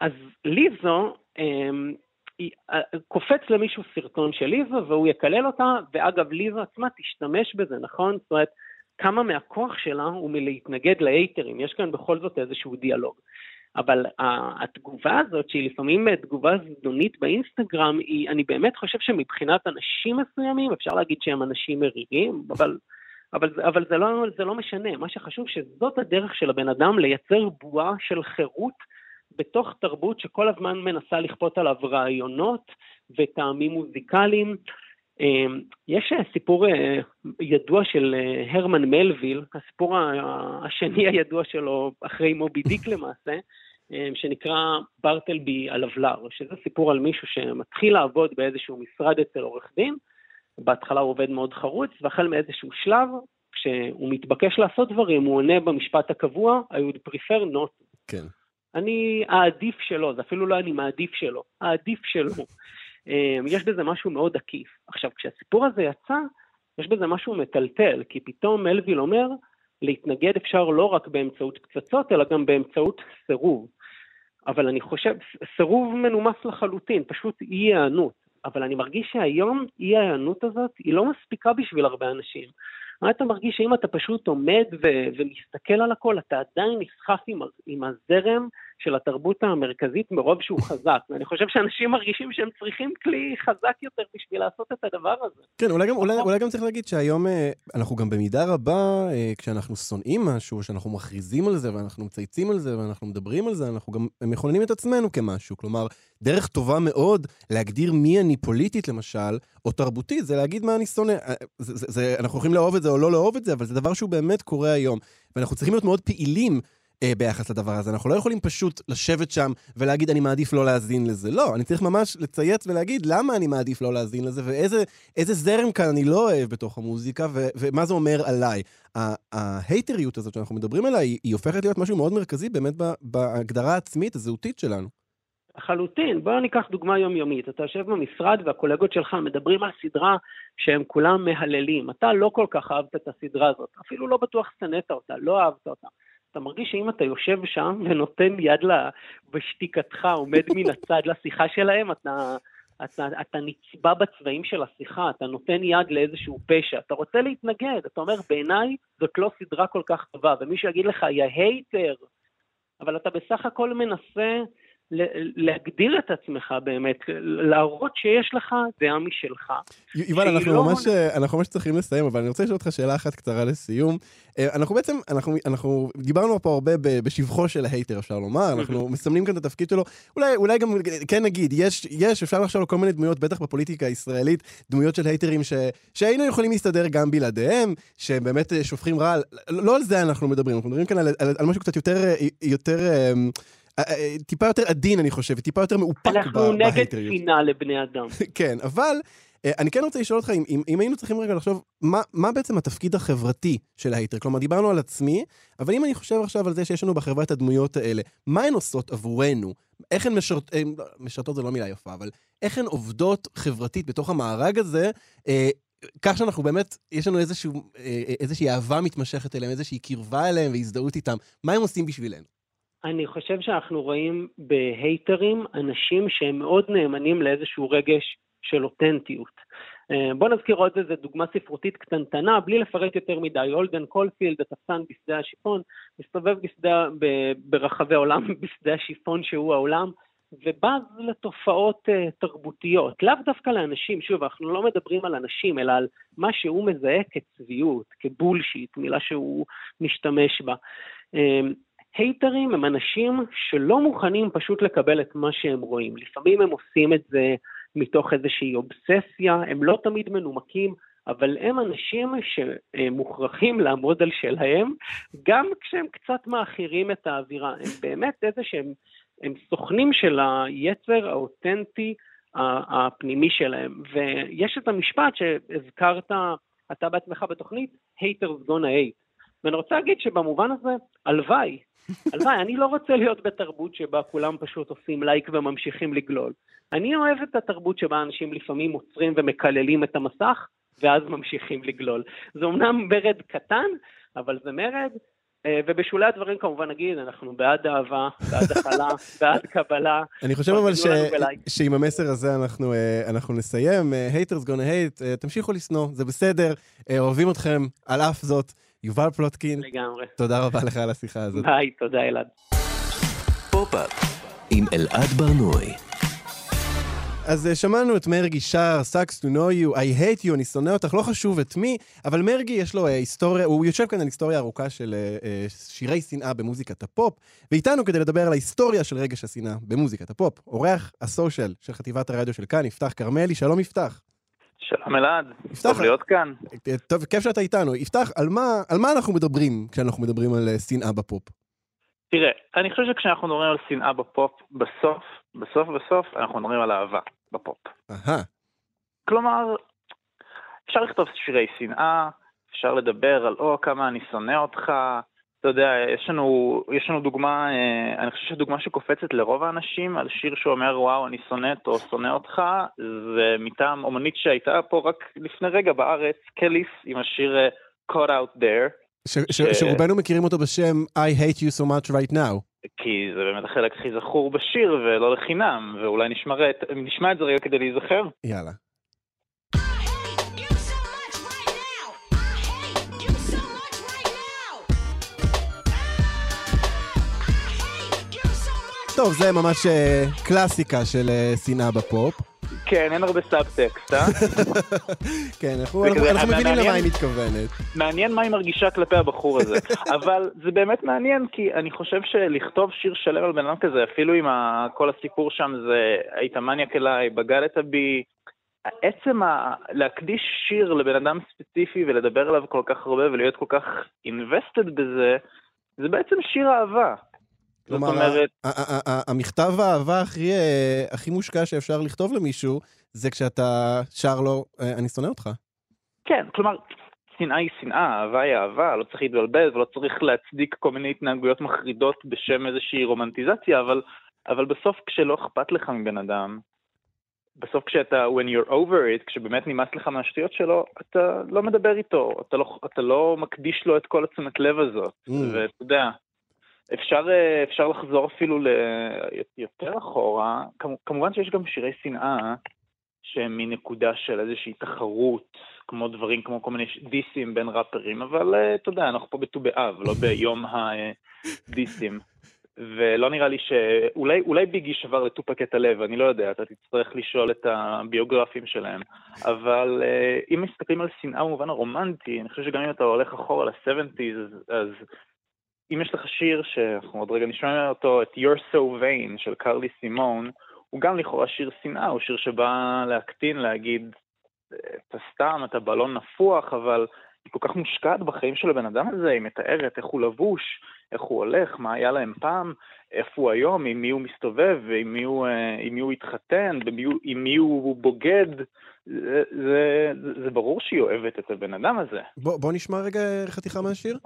[SPEAKER 6] אז ליזו, אמ, קופץ למישהו סרטון של ליזו והוא יקלל אותה, ואגב, ליזו עצמה תשתמש בזה, נכון? זאת אומרת, כמה מהכוח שלה הוא מלהתנגד להייטרים, יש כאן בכל זאת איזשהו דיאלוג. אבל התגובה הזאת, שהיא לפעמים תגובה זדונית באינסטגרם, היא, אני באמת חושב שמבחינת אנשים מסוימים, אפשר להגיד שהם אנשים מרירים, אבל, אבל, אבל זה, לא, זה לא משנה. מה שחשוב שזאת הדרך של הבן אדם לייצר בועה של חירות בתוך תרבות שכל הזמן מנסה לכפות עליו רעיונות וטעמים מוזיקליים. אמ, יש אה, סיפור אה, ידוע של אה, הרמן מלוויל, הסיפור השני הידוע שלו אחרי מובי דיק למעשה, אמ, שנקרא ברטלבי הלבלר, שזה סיפור על מישהו שמתחיל לעבוד באיזשהו משרד אצל עורך דין, בהתחלה הוא עובד מאוד חרוץ, והחל מאיזשהו שלב, כשהוא מתבקש לעשות דברים, הוא עונה במשפט הקבוע, I would prefer not.
[SPEAKER 1] כן.
[SPEAKER 6] אני העדיף שלו, זה אפילו לא אני מעדיף שלו, העדיף שלו. [laughs] אמ, יש בזה משהו מאוד עקיף. עכשיו, כשהסיפור הזה יצא, יש בזה משהו מטלטל, כי פתאום מלוויל אומר, להתנגד אפשר לא רק באמצעות פצצות, אלא גם באמצעות סירוב. אבל אני חושב, סירוב מנומס לחלוטין, פשוט אי היענות. אבל אני מרגיש שהיום אי ההיענות הזאת היא לא מספיקה בשביל הרבה אנשים. אתה מרגיש? שאם אתה פשוט עומד ו- ומסתכל על הכל, אתה עדיין נסחף עם, עם הזרם של התרבות המרכזית מרוב שהוא [laughs] חזק. ואני חושב שאנשים מרגישים שהם צריכים כלי חזק יותר בשביל לעשות את הדבר הזה.
[SPEAKER 1] כן, אולי גם, אולי, אולי גם צריך להגיד שהיום אה, אנחנו גם במידה רבה, אה, כשאנחנו שונאים משהו, שאנחנו מכריזים על זה ואנחנו מצייצים על זה ואנחנו מדברים על זה, אנחנו גם מכוננים את עצמנו כמשהו. כלומר, דרך טובה מאוד להגדיר מי אני פוליטית למשל, או תרבותית, זה להגיד מה אני שונא. אה, זה, זה, זה, אנחנו יכולים לאהוב את זה או לא לאהוב את זה, אבל זה דבר שהוא באמת קורה היום. ואנחנו צריכים להיות מאוד פעילים אה, ביחס לדבר הזה. אנחנו לא יכולים פשוט לשבת שם ולהגיד, אני מעדיף לא להאזין לזה. לא, אני צריך ממש לצייץ ולהגיד למה אני מעדיף לא להאזין לזה, ואיזה זרם כאן אני לא אוהב בתוך המוזיקה, ו- ומה זה אומר עליי. ההייטריות הזאת שאנחנו מדברים עליה, היא, היא הופכת להיות משהו מאוד מרכזי באמת בהגדרה העצמית, הזהותית שלנו.
[SPEAKER 6] לחלוטין. בואו ניקח דוגמה יומיומית. אתה יושב במשרד והקולגות שלך מדברים על סדרה שהם כולם מהללים. אתה לא כל כך אהבת את הסדרה הזאת, אפילו לא בטוח שנאת אותה, לא אהבת אותה. אתה מרגיש שאם אתה יושב שם ונותן יד לה, בשתיקתך, עומד מן [laughs] הצד לשיחה שלהם, אתה, אתה, אתה נצבע בצבעים של השיחה, אתה נותן יד לאיזשהו פשע, אתה רוצה להתנגד, אתה אומר, בעיניי זאת לא סדרה כל כך טובה, ומישהו יגיד לך, יא הייטר, אבל אתה בסך הכל מנסה להגדיר את עצמך באמת, להראות שיש לך דעה משלך.
[SPEAKER 1] יובל, אנחנו
[SPEAKER 6] לא
[SPEAKER 1] ממש, אנחנו ממש צריכים לסיים, אבל אני רוצה לשאול אותך שאלה אחת קצרה לסיום. אה, אנחנו בעצם, אנחנו, אנחנו דיברנו פה הרבה בשבחו של ההייטר, אפשר לומר, אנחנו מסמנים כאן את התפקיד שלו. אולי, אולי גם, כן נגיד, יש, יש, אפשר לחשוב על כל מיני דמויות, בטח בפוליטיקה הישראלית, דמויות של הייטרים ש, שהיינו יכולים להסתדר גם בלעדיהם, שהם באמת אה, שופכים רע. לא על זה אנחנו מדברים, אנחנו מדברים כאן על, על, על משהו קצת יותר, אה, יותר, אה, אה, טיפה יותר עדין, אני חושב, וטיפה יותר מאופק ב-
[SPEAKER 6] אנחנו נגד
[SPEAKER 1] בהייטריות.
[SPEAKER 6] שנאה לבני אדם. [laughs]
[SPEAKER 1] כן, אבל אה, אני כן רוצה לשאול אותך, אם, אם, אם היינו צריכים רגע לחשוב, מה, מה בעצם התפקיד החברתי של ההייטר? כלומר, דיברנו על עצמי, אבל אם אני חושב עכשיו על זה שיש לנו בחברה את הדמויות האלה, מה הן עושות עבורנו? איך הן משרת, אה, לא, משרתות זו לא מילה יפה, אבל איך הן עובדות חברתית בתוך המארג הזה, אה, כך שאנחנו באמת, יש לנו איזשהו, אה, איזושהי אהבה מתמשכת אליהם, איזושהי קרבה אליהם והזדהות איתם. מה הם עושים בשבילנו?
[SPEAKER 6] אני חושב שאנחנו רואים בהייטרים אנשים שהם מאוד נאמנים לאיזשהו רגש של אותנטיות. אה, בוא נזכיר עוד איזה דוגמה ספרותית קטנטנה, בלי לפרט יותר מדי. הולדן קולפילד, התפסן בשדה השיפון, מסתובב בשדה, ברחבי העולם, [laughs] בשדה השיפון שהוא העולם, ובז לתופעות uh, תרבותיות, לאו דווקא לאנשים, שוב, אנחנו לא מדברים על אנשים, אלא על מה שהוא מזהה כצביעות, כבולשיט, מילה שהוא משתמש בה. Um, הייטרים הם אנשים שלא מוכנים פשוט לקבל את מה שהם רואים. לפעמים הם עושים את זה מתוך איזושהי אובססיה, הם לא תמיד מנומקים, אבל הם אנשים שמוכרחים לעמוד על שלהם, גם כשהם קצת מאכירים את האווירה. הם באמת איזה שהם הם סוכנים של היצר האותנטי הפנימי שלהם. ויש את המשפט שהזכרת אתה בעצמך בתוכנית, haters gonna hate. ואני רוצה להגיד שבמובן הזה, הלוואי, הלוואי, אני לא רוצה להיות בתרבות שבה כולם פשוט עושים לייק וממשיכים לגלול. אני אוהב את התרבות שבה אנשים לפעמים עוצרים ומקללים את המסך, ואז ממשיכים לגלול. זה אומנם מרד קטן, אבל זה מרד, ובשולי הדברים כמובן נגיד, אנחנו בעד אהבה, בעד הכלה, [laughs] בעד קבלה.
[SPEAKER 1] אני חושב אבל ש... שעם המסר הזה אנחנו, אה, אנחנו נסיים. אה, haters gonna hate, אה, תמשיכו לשנוא, זה בסדר, אה, אוהבים אתכם, על אף זאת. יובל פלוטקין,
[SPEAKER 6] לגמרי.
[SPEAKER 1] תודה רבה לך על השיחה הזאת.
[SPEAKER 6] ביי, תודה אלעד.
[SPEAKER 2] פופ-אפ עם אלעד ברנועי.
[SPEAKER 1] אז אה, שמענו את מergi שר, Sucks to know you, I hate you, אני שונא אותך, לא חשוב את מי, אבל מרגי יש לו אה, היסטוריה, הוא יושב כאן על היסטוריה ארוכה של אה, שירי שנאה במוזיקת הפופ, ואיתנו כדי לדבר על ההיסטוריה של רגש השנאה במוזיקת הפופ, אורח ה social של חטיבת הרדיו של כאן, יפתח כרמלי, שלום יפתח.
[SPEAKER 7] שלום אלעד, טוב להיות כאן.
[SPEAKER 1] טוב, כיף שאתה איתנו. יפתח, על מה, על מה אנחנו מדברים כשאנחנו מדברים על אה, שנאה בפופ?
[SPEAKER 7] תראה, אני חושב שכשאנחנו מדברים על שנאה בפופ, בסוף, בסוף בסוף, אנחנו מדברים על אהבה בפופ. כלומר, אפשר לכתוב שירי שנאה, אפשר לדבר על או כמה אני שונא אותך, אתה יודע, יש לנו, יש לנו דוגמה, אה, אני חושב שדוגמה שקופצת לרוב האנשים על שיר שאומר וואו אני שונאת או שונא אותך, זה מטעם אומנית שהייתה פה רק לפני רגע בארץ, קליס, עם השיר אה, Caught Out There.
[SPEAKER 1] ש- ש- שרובנו מכירים אותו בשם I hate you so much right now.
[SPEAKER 7] כי זה באמת החלק הכי זכור בשיר ולא לחינם, ואולי נשמע, את- נשמע את זה רגע כדי להיזכר.
[SPEAKER 1] יאללה. טוב, זה ממש אה, קלאסיקה של אה, שנאה בפופ.
[SPEAKER 7] כן, אין הרבה סאבטקסט, אה? [laughs]
[SPEAKER 1] כן, אנחנו אנחנו- אנחנו מבינים
[SPEAKER 7] מעניין.
[SPEAKER 1] למה היא מתכוונת.
[SPEAKER 7] מעניין מה היא מרגישה כלפי הבחור הזה. [laughs] אבל זה באמת מעניין, כי אני חושב שלכתוב שיר שלם על בן אדם כזה, אפילו אם ה- כל הסיפור שם זה היית מניאק אליי, בגדת בי, עצם ה... להקדיש שיר לבן אדם ספציפי ולדבר עליו כל כך הרבה ולהיות כל כך invested בזה, זה בעצם שיר אהבה.
[SPEAKER 1] כלומר,
[SPEAKER 7] אומרת,
[SPEAKER 1] המכתב האהבה הכי, אה, הכי מושקע שאפשר לכתוב למישהו, זה כשאתה שר לו, אה, אני שונא אותך.
[SPEAKER 7] כן, כלומר, שנאה היא שנאה, אהבה היא אהבה, לא צריך להתבלבל ולא צריך להצדיק כל מיני התנהגויות מחרידות בשם איזושהי רומנטיזציה, אבל, אבל בסוף כשלא אכפת לך מבן אדם, בסוף כשאתה, when you're over it, כשבאמת נמאס לך מהשטויות שלו, אתה לא מדבר איתו, אתה לא, אתה לא מקדיש לו את כל התשומת לב הזאת,
[SPEAKER 1] Mm.
[SPEAKER 7] ואתה יודע, אפשר, אה, אפשר לחזור אפילו ל... יותר אחורה, כמ- כמובן שיש גם שירי שנאה שהם מנקודה של איזושהי תחרות, כמו דברים כמו כל מיני דיסים בין ראפרים, אבל אה, אתה יודע, אנחנו פה בט"ו באב, לא ביום הדיסים. ולא נראה לי ש... אולי, אולי ביגי שבר לטופק את הלב, אני לא יודע, אתה תצטרך לשאול את הביוגרפים שלהם. אבל אה, אם מסתכלים על שנאה במובן הרומנטי, אני חושב שגם אם אתה הולך אחורה ל-70's, אז, אז אם יש לך שיר שאנחנו עוד רגע נשמע אותו, את You're So Vain של קרלי סימון, הוא גם לכאורה שיר שנאה, הוא שיר שבא להקטין, להגיד, אתה סתם, אתה בלון נפוח, אבל היא כל כך מושקעת בחיים של הבן אדם הזה, היא מתארת איך הוא לבוש, איך הוא הולך, מה היה להם פעם, איפה הוא היום, עם מי הוא מסתובב, ועם מי הוא, אה, עם מי הוא התחתן, עם מי הוא בוגד. זה, זה, זה ברור שהיא אוהבת את הבן אדם הזה.
[SPEAKER 1] בוא, בוא נשמע רגע חתיכה מהשיר.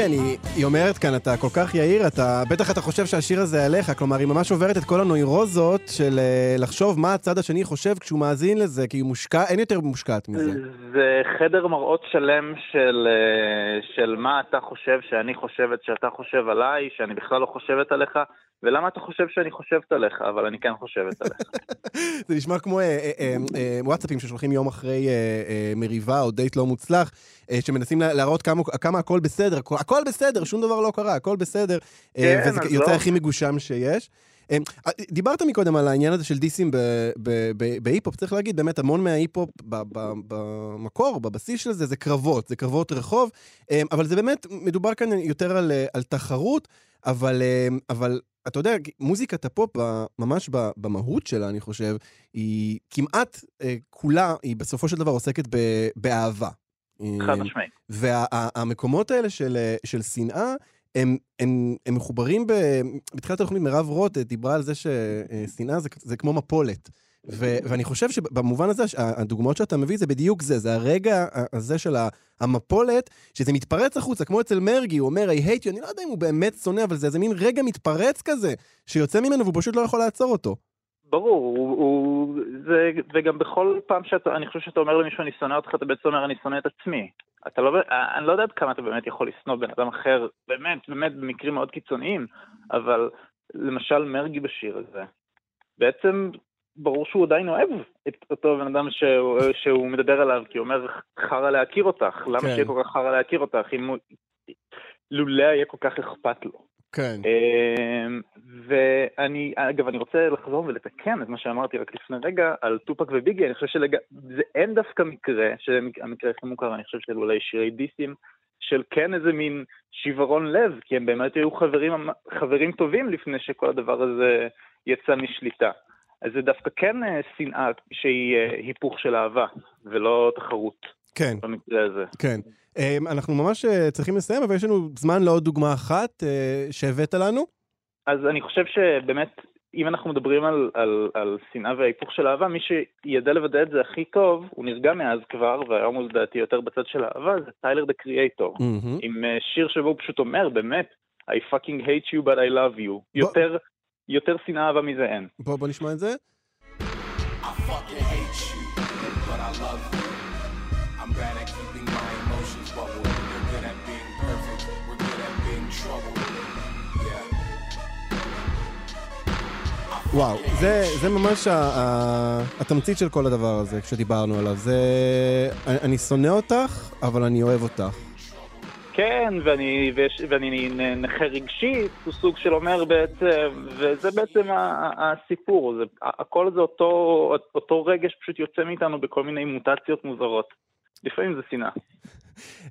[SPEAKER 1] כן, היא, היא אומרת כאן, אתה כל כך יהיר, אתה, בטח אתה חושב שהשיר הזה עליך, כלומר, היא ממש עוברת את כל הנוירוזות של אה, לחשוב מה הצד השני חושב כשהוא מאזין לזה, כי היא מושקע, אין יותר מושקעת מזה.
[SPEAKER 7] זה חדר מראות שלם של, אה, של מה אתה חושב שאני חושבת שאתה חושב עליי, שאני בכלל לא חושבת עליך, ולמה אתה חושב שאני חושבת עליך, אבל אני כן חושבת עליך. [laughs]
[SPEAKER 1] זה נשמע כמו אה, וואטסאפים ששולחים יום אחרי מריבה או דייט לא מוצלח, שמנסים לה- להראות כמה, כמה הכל בסדר, הכל, בסדר, שום דבר לא קרה, הכל בסדר, אה,
[SPEAKER 7] כן,
[SPEAKER 1] וזה
[SPEAKER 7] אז
[SPEAKER 1] יוצא
[SPEAKER 7] לא.
[SPEAKER 1] הכי מגושם שיש. אה, אה, דיברת מקודם על העניין הזה של דיסים בהיפ-הופ, צריך להגיד, באמת המון מההיפ-הופ במקור, בבסיס של זה, זה קרבות, זה קרבות רחוב, אבל זה באמת, מדובר כאן יותר על, על תחרות, אבל, אבל אתה יודע, מוזיקת הפופ, ממש במהות שלה, אני חושב, היא כמעט כולה, היא בסופו של דבר עוסקת באהבה.
[SPEAKER 7] חד
[SPEAKER 1] אה,
[SPEAKER 7] משמעית.
[SPEAKER 1] והמקומות האלה של, אה, של שנאה, הם, הם, הם מחוברים, ב, בתחילת התוכנית מירב רוט אה, דיברה על זה ששנאה זה, זה כמו מפולת. ו, ואני חושב שבמובן הזה, הדוגמאות שאתה מביא זה בדיוק זה, זה הרגע הזה של המפולת, שזה מתפרץ החוצה, כמו אצל מרגי, הוא אומר, I hate you, אני לא יודע אם הוא באמת שונא, אבל זה איזה מין רגע מתפרץ כזה, שיוצא ממנו והוא פשוט לא יכול לעצור אותו.
[SPEAKER 7] ברור, הוא, הוא, זה, וגם בכל פעם שאתה, אני חושב שאתה אומר למישהו אני שונא אותך, אתה בעצם אומר אני שונא את עצמי. אתה לא, אני לא יודע עד כמה אתה באמת יכול לשנוא בן אדם אחר, באמת, באמת, במקרים מאוד קיצוניים, אבל למשל מרגי בשיר הזה, בעצם ברור שהוא עדיין אוהב את אותו בן אדם שהוא, שהוא מדבר עליו, כי הוא אומר חרא להכיר אותך, למה
[SPEAKER 1] כן.
[SPEAKER 7] שיהיה כל כך חרא להכיר אותך, אם הוא, לולא היה כל כך אכפת לו.
[SPEAKER 1] כן.
[SPEAKER 7] אמ, ואני, אגב, אני רוצה לחזור ולתקן את מה שאמרתי רק לפני רגע על טופק וביגי, אני חושב שזה אין דווקא מקרה, שהמקרה הכי מוכר, אני חושב של אולי שירי דיסים, של כן איזה מין שברון לב, כי הם באמת היו חברים, חברים טובים לפני שכל הדבר הזה יצא משליטה. אז זה דווקא כן אה, שנאה שהיא אה, היפוך של אהבה, ולא תחרות
[SPEAKER 1] כן,
[SPEAKER 7] במקרה הזה.
[SPEAKER 1] כן. אמ, אנחנו ממש אה, צריכים לסיים, אבל יש לנו זמן לעוד דוגמה אחת אה, שהבאת לנו.
[SPEAKER 7] אז אני חושב שבאמת, אם אנחנו מדברים על, על, על שנאה וההיפוך של אהבה, מי שידע לוודא את זה הכי טוב, הוא נרגע מאז כבר, והיום הוא לדעתי יותר בצד של האהבה, זה טיילר דה קריאייטור. עם אה, שיר שבו הוא פשוט אומר, באמת, I fucking hate you but I love you. יותר, יותר שנאה אהבה מזה אין.
[SPEAKER 1] בוא בוא נשמע את זה.
[SPEAKER 8] I fucking hate you, but I love you. I'm bad at keeping my emotions bubbled. You're good at being perfect. We're good at being trouble. Yeah.
[SPEAKER 1] וואו, זה, זה ממש ה, ה, התמצית של כל הדבר הזה, כשדיברנו עליו. זה... אני, אני שונא אותך, אבל אני אוהב אותך.
[SPEAKER 7] כן, ואני, ויש, ואני נכה רגשית, הוא סוג של אומר בעצם, וזה בעצם ה- ה- הסיפור, זה, הכל זה אותו, אותו רגש פשוט יוצא מאיתנו בכל מיני מוטציות מוזרות. לפעמים זה שנאה.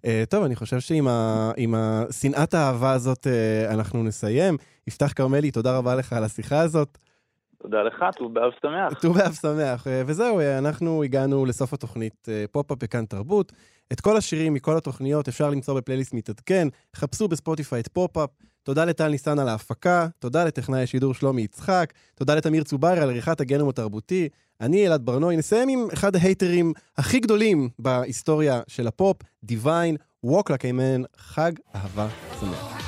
[SPEAKER 1] אה, טוב, אני חושב שעם השנאת האהבה הזאת אה, אנחנו נסיים. יפתח כרמלי, תודה רבה לך על השיחה הזאת.
[SPEAKER 7] תודה לך, ט"ו באב שמח.
[SPEAKER 1] ט"ו באב שמח. אה, וזהו, אה, אנחנו הגענו לסוף התוכנית אה, פופ-אפ בכאן תרבות. את כל השירים מכל התוכניות אפשר למצוא בפלייליסט מתעדכן. חפשו בספוטיפיי את פופ-אפ. תודה לטל ניסן על ההפקה, תודה לטכנאי השידור שלומי יצחק, תודה לתמיר צוברי על עריכת הגנום התרבותי. אני אלעד ברנועי, נסיים עם אחד ההייטרים הכי גדולים בהיסטוריה של הפופ, דיוויין, Walk Like חג אהבה שמח.